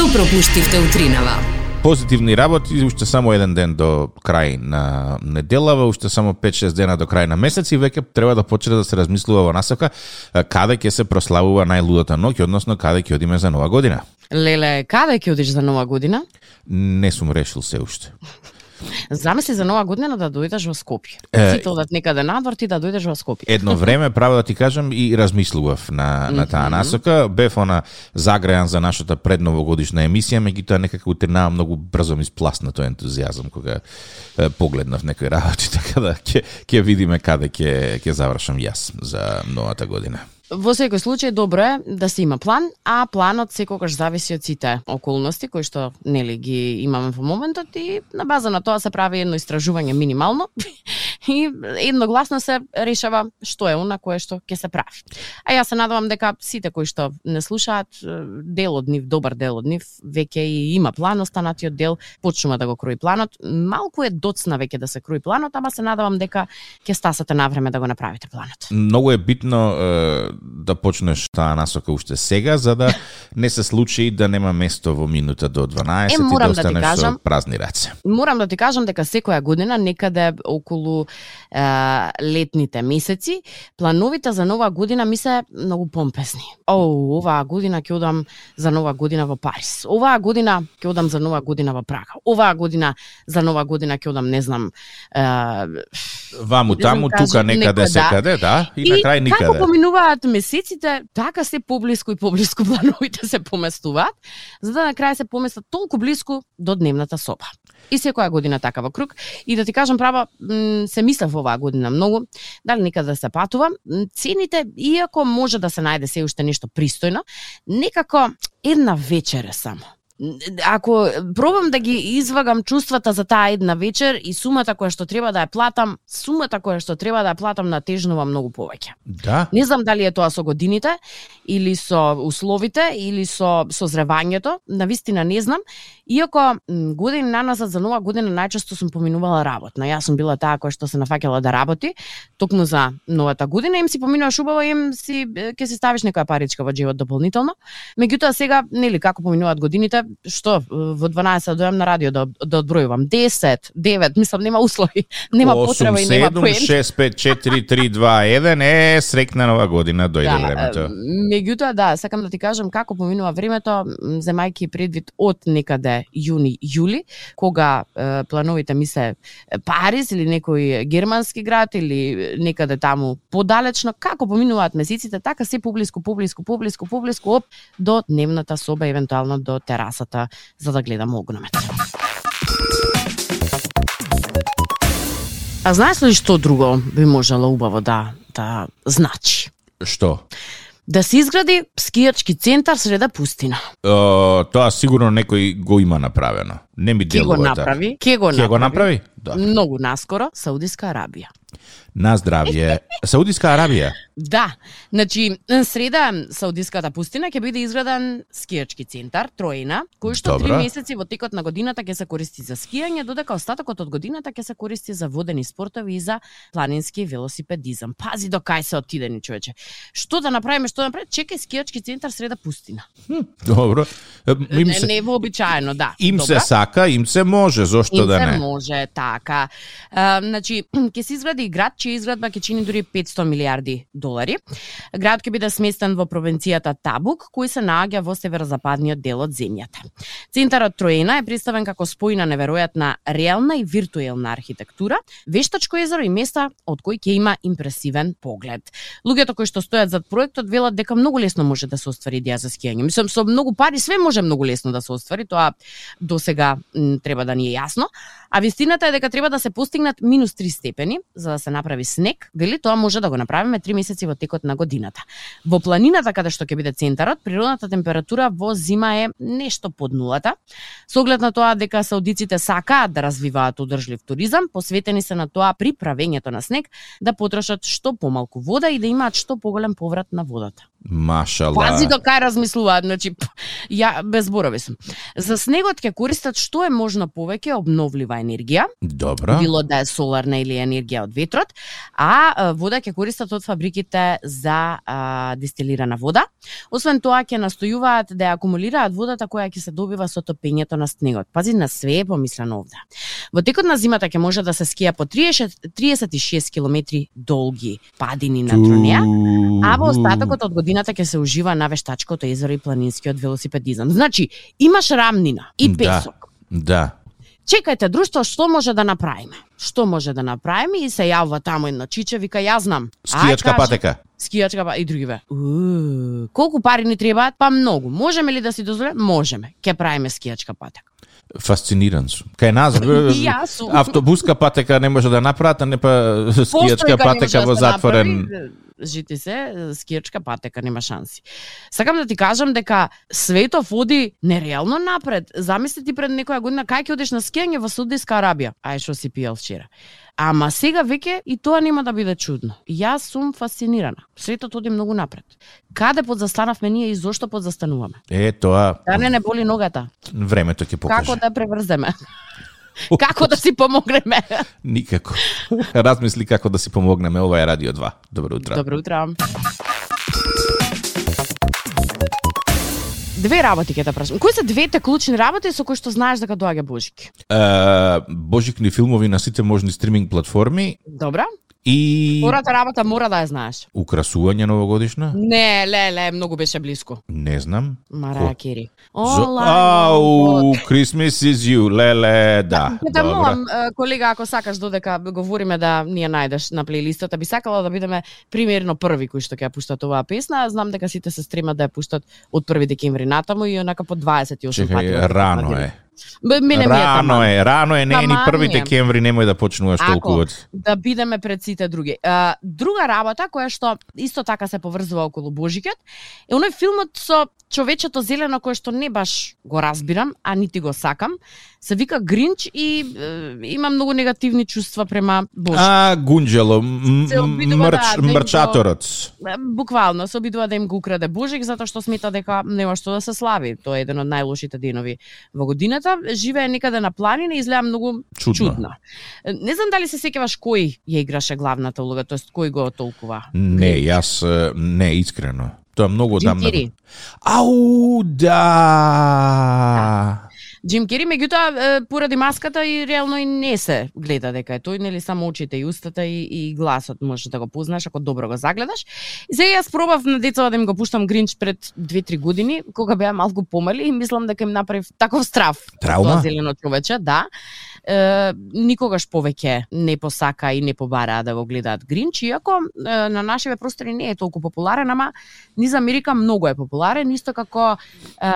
Што пропуштивте утринава? позитивни работи, уште само еден ден до крај на неделава, уште само 5-6 дена до крај на месец и веќе треба да почне да се размислува во насока каде ќе се прославува најлудата ноќ, односно каде ќе одиме за нова година. Леле, каде ќе одиш за нова година? Не сум решил се уште. Замисли за нова година да дојдеш во Скопје. Е, Сите одат некаде надвор, ти да дојдеш во Скопје. Едно време, право да ти кажам, и размислував на, на таа насока. Бев она загрејан за нашата предновогодишна емисија, меѓутоа некако утринава многу брзо ми спласна тој ентузијазам кога е, погледнав некои работи, така да ќе ќе видиме каде ќе ќе завршам јас за новата година. Во секој случај добро е да се има план, а планот секогаш зависи од сите околности кои што нели ги имаме во моментот и на база на тоа се прави едно истражување минимално. и едногласно се решава што е она кое што ќе се прави. А јас се надевам дека сите кои што не слушаат дел од нив, добар дел од нив, веќе и има план, останатиот дел почнува да го крои планот. Малку е доцна веќе да се крои планот, ама се надевам дека ќе стасате на време да го направите планот. Многу е битно е, да почнеш таа насока уште сега, за да не се случи да нема место во минута до 12 Е, и да морам да ти останеш кажам, со празни раце. Морам да ти кажам дека секоја година некаде околу е, летните месеци, плановите за нова година ми се многу помпезни. О, оваа година ќе одам за нова година во Париз. Оваа година ќе одам за нова година во Прага. Оваа година за нова година ќе одам, не знам, е, Ваму знам таму, кажам, тука некаде да. секаде, да, и, на крај како никаде. поминуваат месеците, така се поблиску и поблиску плановите се поместуваат, за да на крај се поместат толку блиску до дневната соба. И секоја година така во круг. И да ти кажам права, се мислев оваа година многу, дали некаде да се патува. Цените, иако може да се најде се уште нешто пристојно, некако една вечера само ако пробам да ги извагам чувствата за таа една вечер и сумата која што треба да ја платам, сумата која што треба да ја платам натежнува многу повеќе. Да, Не знам дали е тоа со годините или со условите или со созревањето, на вистина не знам. Иако години наназад за нова година најчесто сум поминувала работна. Јас сум била таа која што се нафаќала да работи токму за новата година, им си поминуваш убаво, им си ќе си ставиш некоја паричка во джебот дополнително. Меѓутоа сега, нели, како поминуваат годините, што во 12 дојам на радио да, да одбројувам 10, 9, мислам нема услови, нема потреба и нема 7, поен. 6, 5, 4, 3, 2, 1, е, срекна нова година, дојде времето. Да, меѓутоа да, сакам да ти кажам како поминува времето, земајки предвид од некаде јуни, јули, кога е, плановите ми се Париз или некој германски град или некаде таму подалечно, како поминуваат месеците, така се поблиску, поблиску, поблиску, поблиску оп до дневната соба, евентуално до терасата за да гледам огномет. А знаеш ли што друго би можело убаво да да значи? Што? Да се изгради скијачки центар среда пустина. О, тоа сигурно некој го има направено. Не ми Ке го делува така. направи? Ке го направи? го направи? Да. Многу наскоро Саудиска Арабија. На здравје. Саудиска Арабија. Да, значи среда Саудиската пустина ќе биде изграден скијачки центар Троина, кој што три Добро. месеци во текот на годината ќе се користи за скијање, додека остатокот од годината ќе се користи за водени спортови и за планински велосипедизам. Пази до кај се отидени човече. Што да направиме, што да направиме? Чекај скијачки центар среда пустина. Добро. Е, Им Не, се, не вообичаено, да. им се Добра. сака, им се може, зошто Им да се не? може, така. А, значи, ќе се изгради град, чија изградба ќе чини дури 500 милиарди долари. Градот ќе биде сместен во провинцијата Табук, кој се наоѓа во северозападниот дел од земјата. Центарот Троена е представен како спој на неверојатна реална и виртуелна архитектура, вештачко езеро и места од кои ќе има импресивен поглед. Луѓето кои што стојат зад проектот велат дека многу лесно може да се оствари идеја за скијање. Мислам со многу пари све може многу лесно да се оствари, тоа до сега треба да ни е јасно. А вистината е дека треба да се постигнат минус 3 степени за да се направи снег. Вели тоа може да го направиме 3 месеци во текот на годината. Во планината каде што ќе биде центарот, природната температура во зима е нешто под нулата. Со оглед на тоа дека саудиците сакаат да развиваат одржлив туризам, посветени се на тоа при правењето на снег да потрошат што помалку вода и да имаат што поголем поврат на водата. Машала. Пази до кај размислуваат, значи ја без зборови сум. За снегот ќе користат што е можно повеќе обновлива енергија, Добро. било да е соларна или енергија од ветрот, а вода ќе користат од фабриките за а, дистилирана вода. Освен тоа ќе настојуваат да ја акумулираат водата која ќе се добива со топењето на снегот. Пази на све е помислено овде. Во текот на зимата ќе може да се скија по 30, 36 км долги падини на Тронеа, А во остатокот од годината ќе се ужива на вештачкото езеро и планинскиот велосипедизам. Значи, имаш рамнина и Да. песок. Да. Чекајте, друштво, што може да направиме? Што може да направиме? И се јавува таму едно чиче, вика, ја знам. Скијачка патека. Скијачка па и другиве. Уу, колку пари ни требаат? Па многу. Можеме ли да си дозволиме? Можеме. Ке правиме скијачка патека. Фасциниран сум. Кај нас автобуска патека не може да направат, а не па скијачка може патека да во затворен направи, Жити се, скијачка патека нема шанси. Сакам да ти кажам дека светот води нереално напред. Замисли ти пред некоја година кај ќе одиш на скијање во Саудиска Арабија. Ај што си пиел вчера. Ама сега веќе и тоа нема да биде чудно. Јас сум фасцинирана. Светот оди многу напред. Каде подзастанавме ние и зошто подзастануваме? Е, тоа Да не не боли ногата. времето ќе покаже. Како да преврземе? Како да си помогнеме? Никако. Размисли како да си помогнеме. Ова е Радио 2. Добро утро. Добро утро. Две работи ќе те прашам. Кои се двете клучни работи со кои што знаеш дека доаѓа Божик? Е, божикни филмови на сите можни стриминг платформи Добра? И Втората работа мора да ја знаеш. украсување новогодишна? Не, леле, многу беше блиско. Не знам. Мараја Кери. Ау. Christmas is you, леле, да. Ќе те добро. молам, колега, ако сакаш додека говориме да ни ја најдеш на плейлистата, би сакала да бидеме примерно први кои што ќе ја пуштат оваа песна. Знам дека сите се стремат да ја пуштат од 1 декември натаму и онака по 28 пати. Чекај, рано е. Бе, Мене ми е Рано е, рано е, не е ни први декември, немој да почнуваш толку од... да бидеме пред сите други. А, друга работа која што исто така се поврзува околу Божикот е оној филмот со човечето зелено кое што не баш го разбирам, а нити го сакам. Се вика Гринч и е, има многу негативни чувства према Божик. А, Гунджело, обидува мрч, да, да им го- мрчаторот. Буквално се обидува да им го украде Божик затоа што смета дека нема што да се слави. Тоа е еден од најлошите денови во годината. Живее некаде на планина и изгледа многу Чудно. чудно. Не знам дали се сеќаваш кој ја играше главната улога, тоест кој го толкува. Не, јас не искрено. Тоа многу Джим одамна. Ау, да. Джим Кери, меѓутоа, поради маската и реално и не се гледа дека е тој, нели само очите и устата и, и гласот може да го познаеш ако добро го загледаш. И сега јас пробав на децата да им го пуштам Гринч пред 2-3 години, кога беа малку помали и мислам дека им направив таков страв. Траума? Тоа зелено човече, да. Е, никогаш повеќе не посака и не побараа да го гледаат Гринч, иако е, на нашиве простори не е толку популарен, ама низ Америка многу е популарен, исто како е,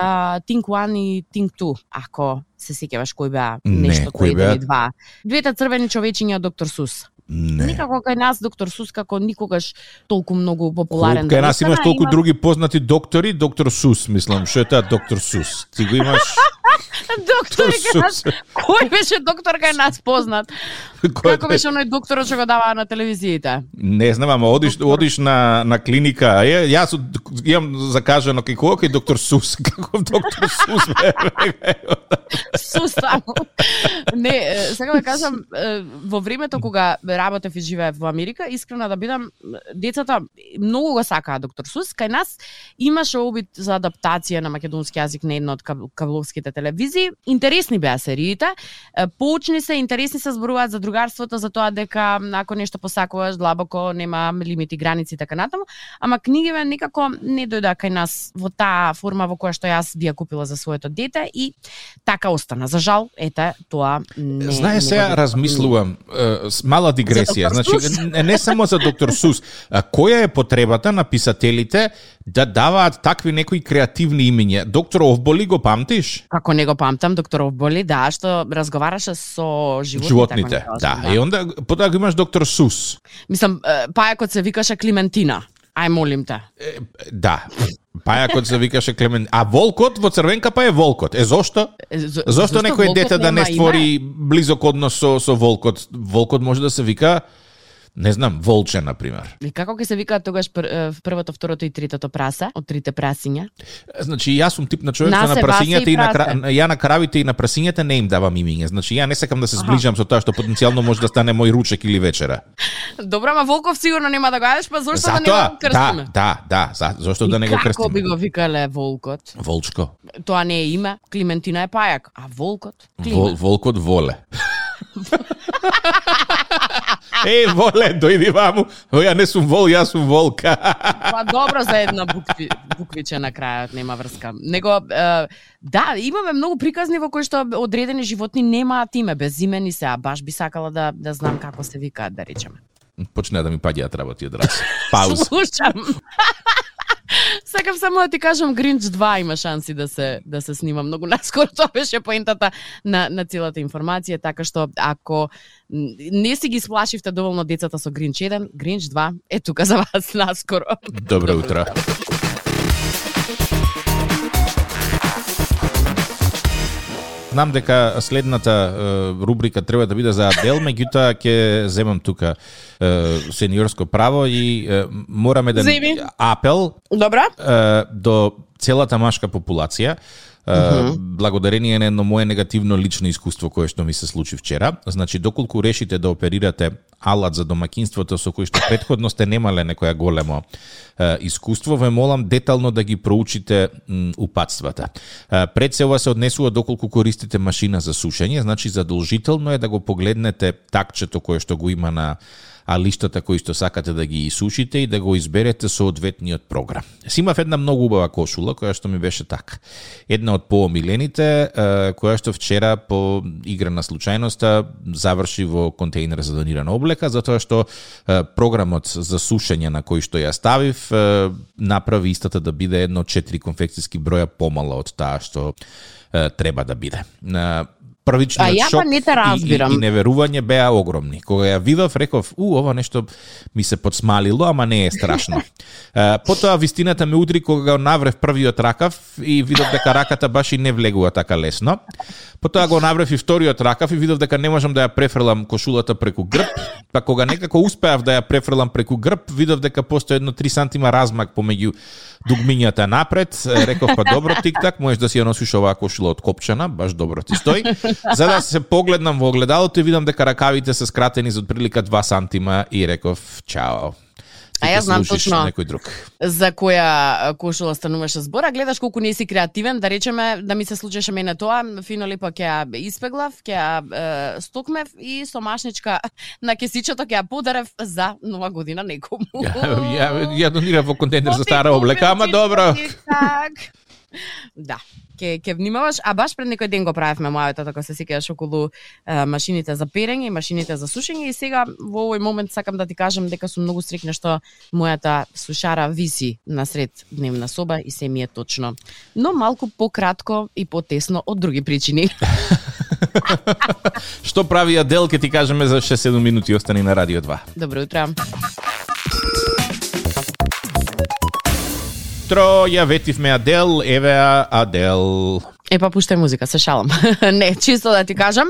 Think One и Think Two, ако се сеќаваш кој беа Не, нешто кои кој беа? или два. Двете црвени човечиња од Доктор Сус. Не. Никако кај нас Доктор Сус како никогаш толку многу популарен. Кај да нас имаш толку има- други познати доктори, доктор Сус, мислам, што е таа доктор Сус? Ти го имаш Доктор нас. Кој беше доктор кај нас познат? кој Како беше оној докторот што го даваа на телевизиите? Не знам, ама одиш одиш на на клиника. Е, јас имам закажано кај кого кај доктор Сус. Каков доктор Сус бе? Сус само. Не, сега да кажам, во времето кога работев и живеев во Америка, искрена да бидам, децата многу го сакаа доктор Сус. Кај нас имаше обид за адаптација на македонски јазик на една од каб- кабловските телевизии. Интересни беа сериите. Поучни се, интересни се зборуваат за другарството, за тоа дека ако нешто посакуваш длабоко, нема лимити, граници и така натаму. Ама книгиве некако не дојдоа кај нас во таа форма во која што јас би ја купила за своето дете и така остана. За жал, ете, тоа не Знае не го- размислувам, мала дигресија. Значи не, не само за доктор Сус, а која е потребата на писателите да даваат такви некои креативни имиња? Доктор Овболи го памтиш? Како не го памтам, доктор Овболи, да, што разговараше со животните. Животните, не да. лажам, И онда потоа го имаш доктор Сус. Мислам, пајакот се викаше Климентина. Ај, молим те. Е, Да. Пајакот се викаше Клемен. А волкот во црвенка па е волкот. Е зошто? За- Зошто некој дете да не створи близок однос со со волкот? Волкот може да се вика Не знам, волче, например. И како ќе се викаат тогаш пр, првото, второто и третото праса од трите прасиња? Значи, јас сум тип на човек што Насе, на прасињата и и на прасе. ја на кравите и на прасињата не им давам имиња. Значи, ја не сакам да се зближам со тоа што потенцијално може да стане мој ручек или вечера. Добро, ама Волков сигурно нема да го јадеш, па зошто да не го крстиме? да, да, да, за, зошто да не го Како би крстиме? го викале Волкот? Волчко. Тоа не е име, Климентина е пајак, а Волкот? Клима. Вол, волкот воле. Е, воле, дојди ваму. О, ја не сум вол, јас сум волка. Па добро за една букви, буквиче на крајот, нема врска. Него, е, да, имаме многу приказни во кои што одредени животни немаат име, безимени се, а баш би сакала да, да знам како се викаат, да речеме. Почне да ми паѓаат работи од раз. Пауз. Слушам. Сакам само да ти кажам Гринч 2 има шанси да се да се снима многу наскоро. Тоа беше поентата на на целата информација, така што ако не си ги сплашивте доволно децата со Гринч 1, Гринч 2 е тука за вас наскоро. Добро утро. Знам дека следната е, рубрика треба да биде за Адел, меѓутоа ќе земам тука е, сениорско право и е, мораме да Земи. апел Добра? е, до целата машка популација. Uh благодарение на едно мое негативно лично искуство кое што ми се случи вчера. Значи, доколку решите да оперирате алат за домакинството со кој што предходно сте немале некоја големо е, искуство, ве молам детално да ги проучите м, упатствата. Е, пред се ова се однесува доколку користите машина за сушење, значи задолжително е да го погледнете такчето кое што го има на а лиштата кои што сакате да ги исушите и да го изберете соодветниот програм. Симав една многу убава кошула која што ми беше така. Една од поомилените, која што вчера по игра на случајноста заврши во контейнер за донирана облека, затоа што програмот за сушење на кој што ја ставив направи истата да биде едно 4 конфекцијски броја помала од таа што треба да биде. Првичниот А ја шок не те и- разбирам. И, и неверување беа огромни. Кога ја видов, реков, у, ова нешто ми се подсмалило, ама не е страшно. Потоа вистината ме удри кога го наврев првиот ракав и видов дека раката баш и не влегува така лесно. Потоа го наврев и вториот ракав и видов дека не можам да ја префрлам кошулата преку грб. Па кога некако успеав да ја префрлам преку грб, видов дека постои едно 3 сантима размак помеѓу дугмињата напред. Реков, па добро, тик-так, можеш да си ја носиш оваа кошула од копчана, баш добро ти стои. За да се погледнам во огледалото и видам дека ракавите се скратени за отприлика 2 сантима и реков, чао. А ќе јас знам точно. Некој друг. за која кошула стануваше збор, а гледаш колку не си креативен, да речеме, да ми се случеше мене тоа, фино лепо ќе ја испеглав, ќе ја е, стокмев и со машничка на кесичето ќе ја подарев за нова година некому. Ја, ја, ја донирав во контейнер за стара облека, ама добро. Так. Да, ќе ќе внимаваш, а баш пред некој ден го правевме мојата, така се сеќаваш околу е, машините за перење и машините за сушење и сега во овој момент сакам да ти кажам дека сум многу среќна што мојата сушара виси насред дневна соба и се ми е точно. Но малку пократко и потесно од други причини. Што прави Адел, ке ти кажеме за 6-7 минути остани на Радио 2. Добро утро. Тро, ја ветивме Адел, еве Адел. Е, па пуштај музика, се шалам. Не, чисто да ти кажам.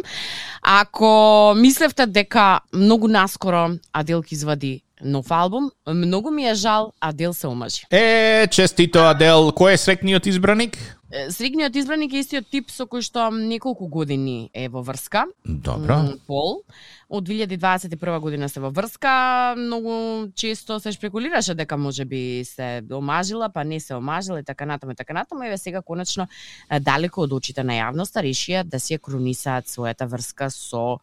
Ако мислевте дека многу наскоро Адел ќе извади нов албум, многу ми е жал, Адел се омажи. Е, честито Адел, кој е срекниот избраник? Е, Средниот избраник е истиот тип со кој што неколку години е во врска. Добро. Пол. Од 2021 година се во врска, многу често се шпекулираше дека може би се омажила, па не се омажила и така натаму и така натаму. Еве сега конечно далеко од очите на јавноста решија да си ја кронисаат својата врска со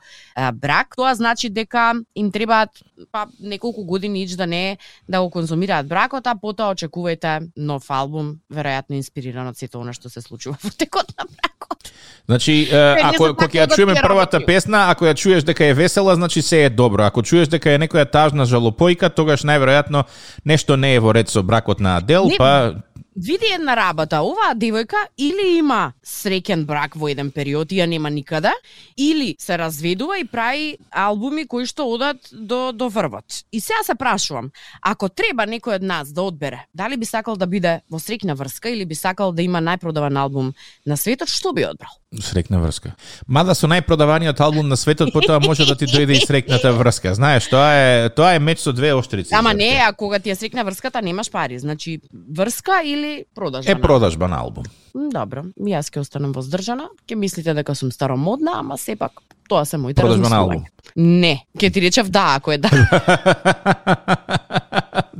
брак. Тоа значи дека им требаат па неколку години ич да не да го конзумираат бракот, а потоа очекувајте нов албум, веројатно инспириран од сето она што се случува во текот на бракот. Значи, е, ако кога ја да чуеме првата песна, ако ја чуеш дека е весела, значи се е добро. Ако чуеш дека е некоја тажна жалопојка, тогаш најверојатно нешто не е во ред со бракот на Адел, Не, па види една работа, оваа девојка или има среќен брак во еден период и ја нема никаде, или се разведува и прави албуми кои што одат до до врвот. И сега се прашувам, ако треба некој од нас да одбере, дали би сакал да биде во среќна врска или би сакал да има најпродаван албум на светот, што би одбрал? Срекна врска. Мада со најпродаваниот албум на светот, потоа може да ти дојде и срекната врска. Знаеш, тоа е тоа е меч со две оштрици. Ама не, а кога ти е срекна врската немаш пари, значи врска или продажба? Е продажба на албум. Добро, јас ќе останам воздржана. Ќе мислите дека сум старомодна, ама сепак тоа се моите Продажба на албум. Не, ќе ти речев да, ако е да.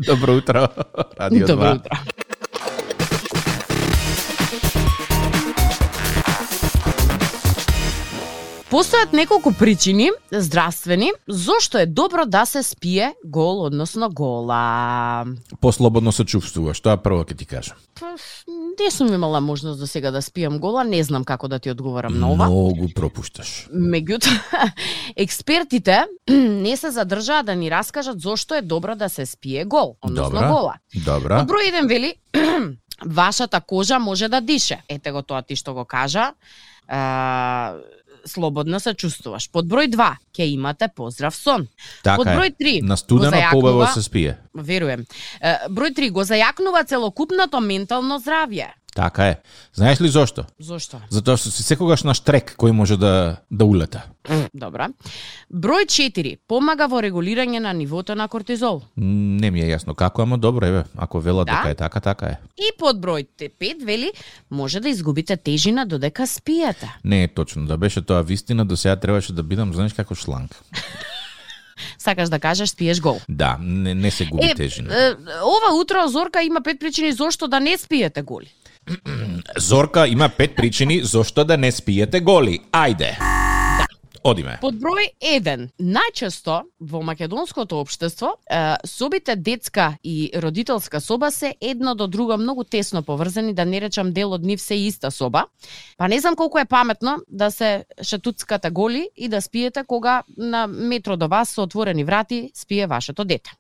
Добро утро, Радио Добро 2. утро. Постојат неколку причини, здравствени, зошто е добро да се спие гол, односно гола. Послободно се чувствуваш, тоа прво ќе ти кажам. Па, Не сум имала можност до сега да спијам гола, не знам како да ти одговорам на ова. Многу пропушташ. Меѓутоа, експертите не се задржаа да ни раскажат зошто е добро да се спие гол, односно Добра. гола. Добра. Од број 1 вели вашата кожа може да дише. Ете го тоа ти што го кажа. А, слободно се чувствуваш. Под број 2 ќе имате поздрав сон. Под Така број е. 3 На студено зајакнува- се спие. Верувам. Број 3 го зајакнува целокупното ментално здравје. Така е. Знаеш ли зошто? Зошто? Затоа што си секогаш на штрек кој може да да улета. Добра. Број 4 помага во регулирање на нивото на кортизол. Не ми е јасно како, ама добро еве, ако велат Да. дека е така, така е. И под број 5 вели може да изгубите тежина додека спиете. Не е точно, да беше тоа вистина, до сега требаше да бидам, знаеш како шланг. Сакаш да кажеш спиеш гол. Да, не, не се губи Е, тежина. е, ова утро Зорка има пет причини зошто да не спиете голи. Зорка има пет причини зошто да не спиете голи. Ајде. Одиме. Под број 1, најчесто во македонското општество, собите детска и родителска соба се едно до друго многу тесно поврзани, да не речам дел од нив се иста соба. Па не знам колку е паметно да се шетуцкате голи и да спиете кога на метро до вас со отворени врати спие вашето дете.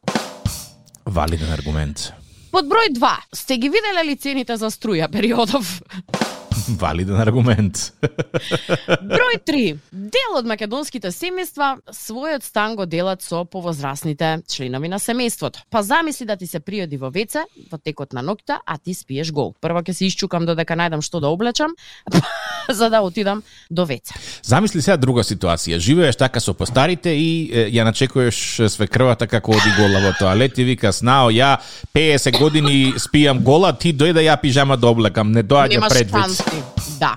Валиден аргумент. Под број 2, сте ги виделе ли цените за струја периодов? Валиден аргумент. Број 3. Дел од македонските семејства својот стан го делат со повозрасните членови на семејството. Па замисли да ти се приоди во веце во текот на ноќта, а ти спиеш гол. Прво ќе се исчукам додека најдам што да облечам, за да отидам до веце. Замисли сега друга ситуација. Живееш така со постарите и е, ја начекуваш свекрвата како оди гола во тоалет и вика снао ја 50 години спијам гола, ти дојде ја пижама да облекам, не доаѓа предвид. Да.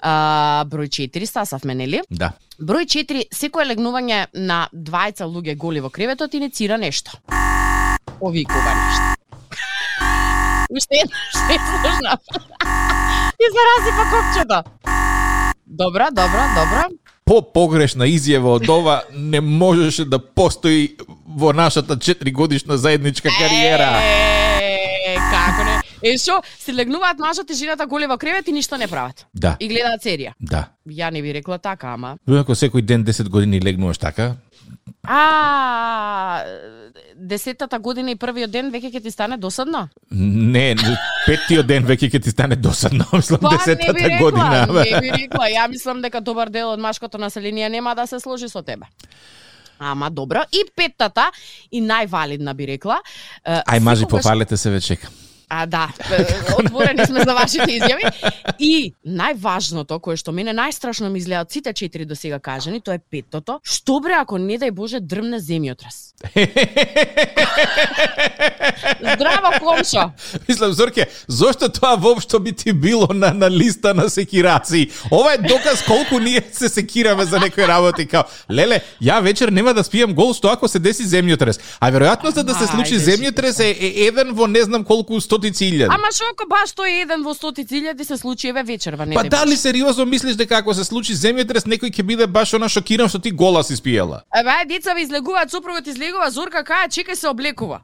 А, број 4 стасавме, нели? Да. Број 4, секое легнување на двајца луѓе голи во креветот иницира нешто. Повикува нешто. Уште една, што е сложна. И се расипа копчето. Добра, добра, добра. По погрешна изјава од ова не можеше да постои во нашата 4 годишна заедничка кариера. Е, како? Е, шо, се легнуваат мажот и жената голи во кревет и ништо не прават. Да, И гледаат серија. да. Ја не би рекла така, ама. Ако секој ден 10 години легнуваш така, А, десетата година и првиот ден веќе ќе ти стане досадно? не, петтиот ден веќе ќе ти стане досадно, мислам, Па, не би десетата рекла, година. не би рекла. Ја мислам дека добар дел од машкото население нема да се сложи со тебе. Ама добро. И петтата, и највалидна би рекла. Ај, мажи, попалете се ве чекам. А, да, отворени сме за вашите изјави. И најважното, кое што мене најстрашно ми изгледа од сите четири до сега кажани, тоа е петтото. Што бре ако не дај Боже дрмне земјотрес? Здраво, комшо! Мислам, Зорке, зошто тоа воопшто би ти било на, на листа на секираци? Ова е доказ колку ние се секираме за некои работи. Као, леле, ја вечер нема да спијам гол што ако се деси земјотрес. А веројатноста да се случи земјотрес е, е еден во не знам колку стотици илјади. Ама шо ако баш тој еден во стотици илјади се случи еве вечерва, не Па дали сериозно мислиш дека ако се случи земјотрес некој ќе биде баш она шокиран што ти гола си спиела? Еве, деца ви излегуваат, супругот излегува, Зорка каја, чекај се облекува.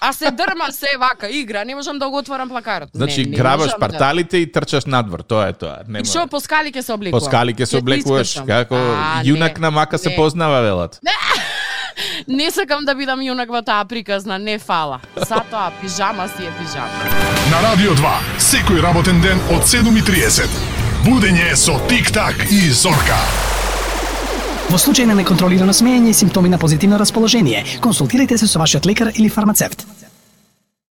А се дрма се вака, игра, не можам да го отворам плакарот. Значи, не, не грабаш да. парталите и трчаш надвор, тоа е тоа. И Нема... шо по скали ќе се облекува? По скали ќе се облекуваш, како А, јунак не, на мака се не. познава велат. не сакам да бидам јунак во таа приказна, не фала. Затоа пижама си е пижама. На Радио 2, секој работен ден од 7.30. Будење со Тик-так и Зорка. Во случај на неконтролирано смеење и симптоми на позитивно расположение, консултирайте се со вашиот лекар или фармацевт.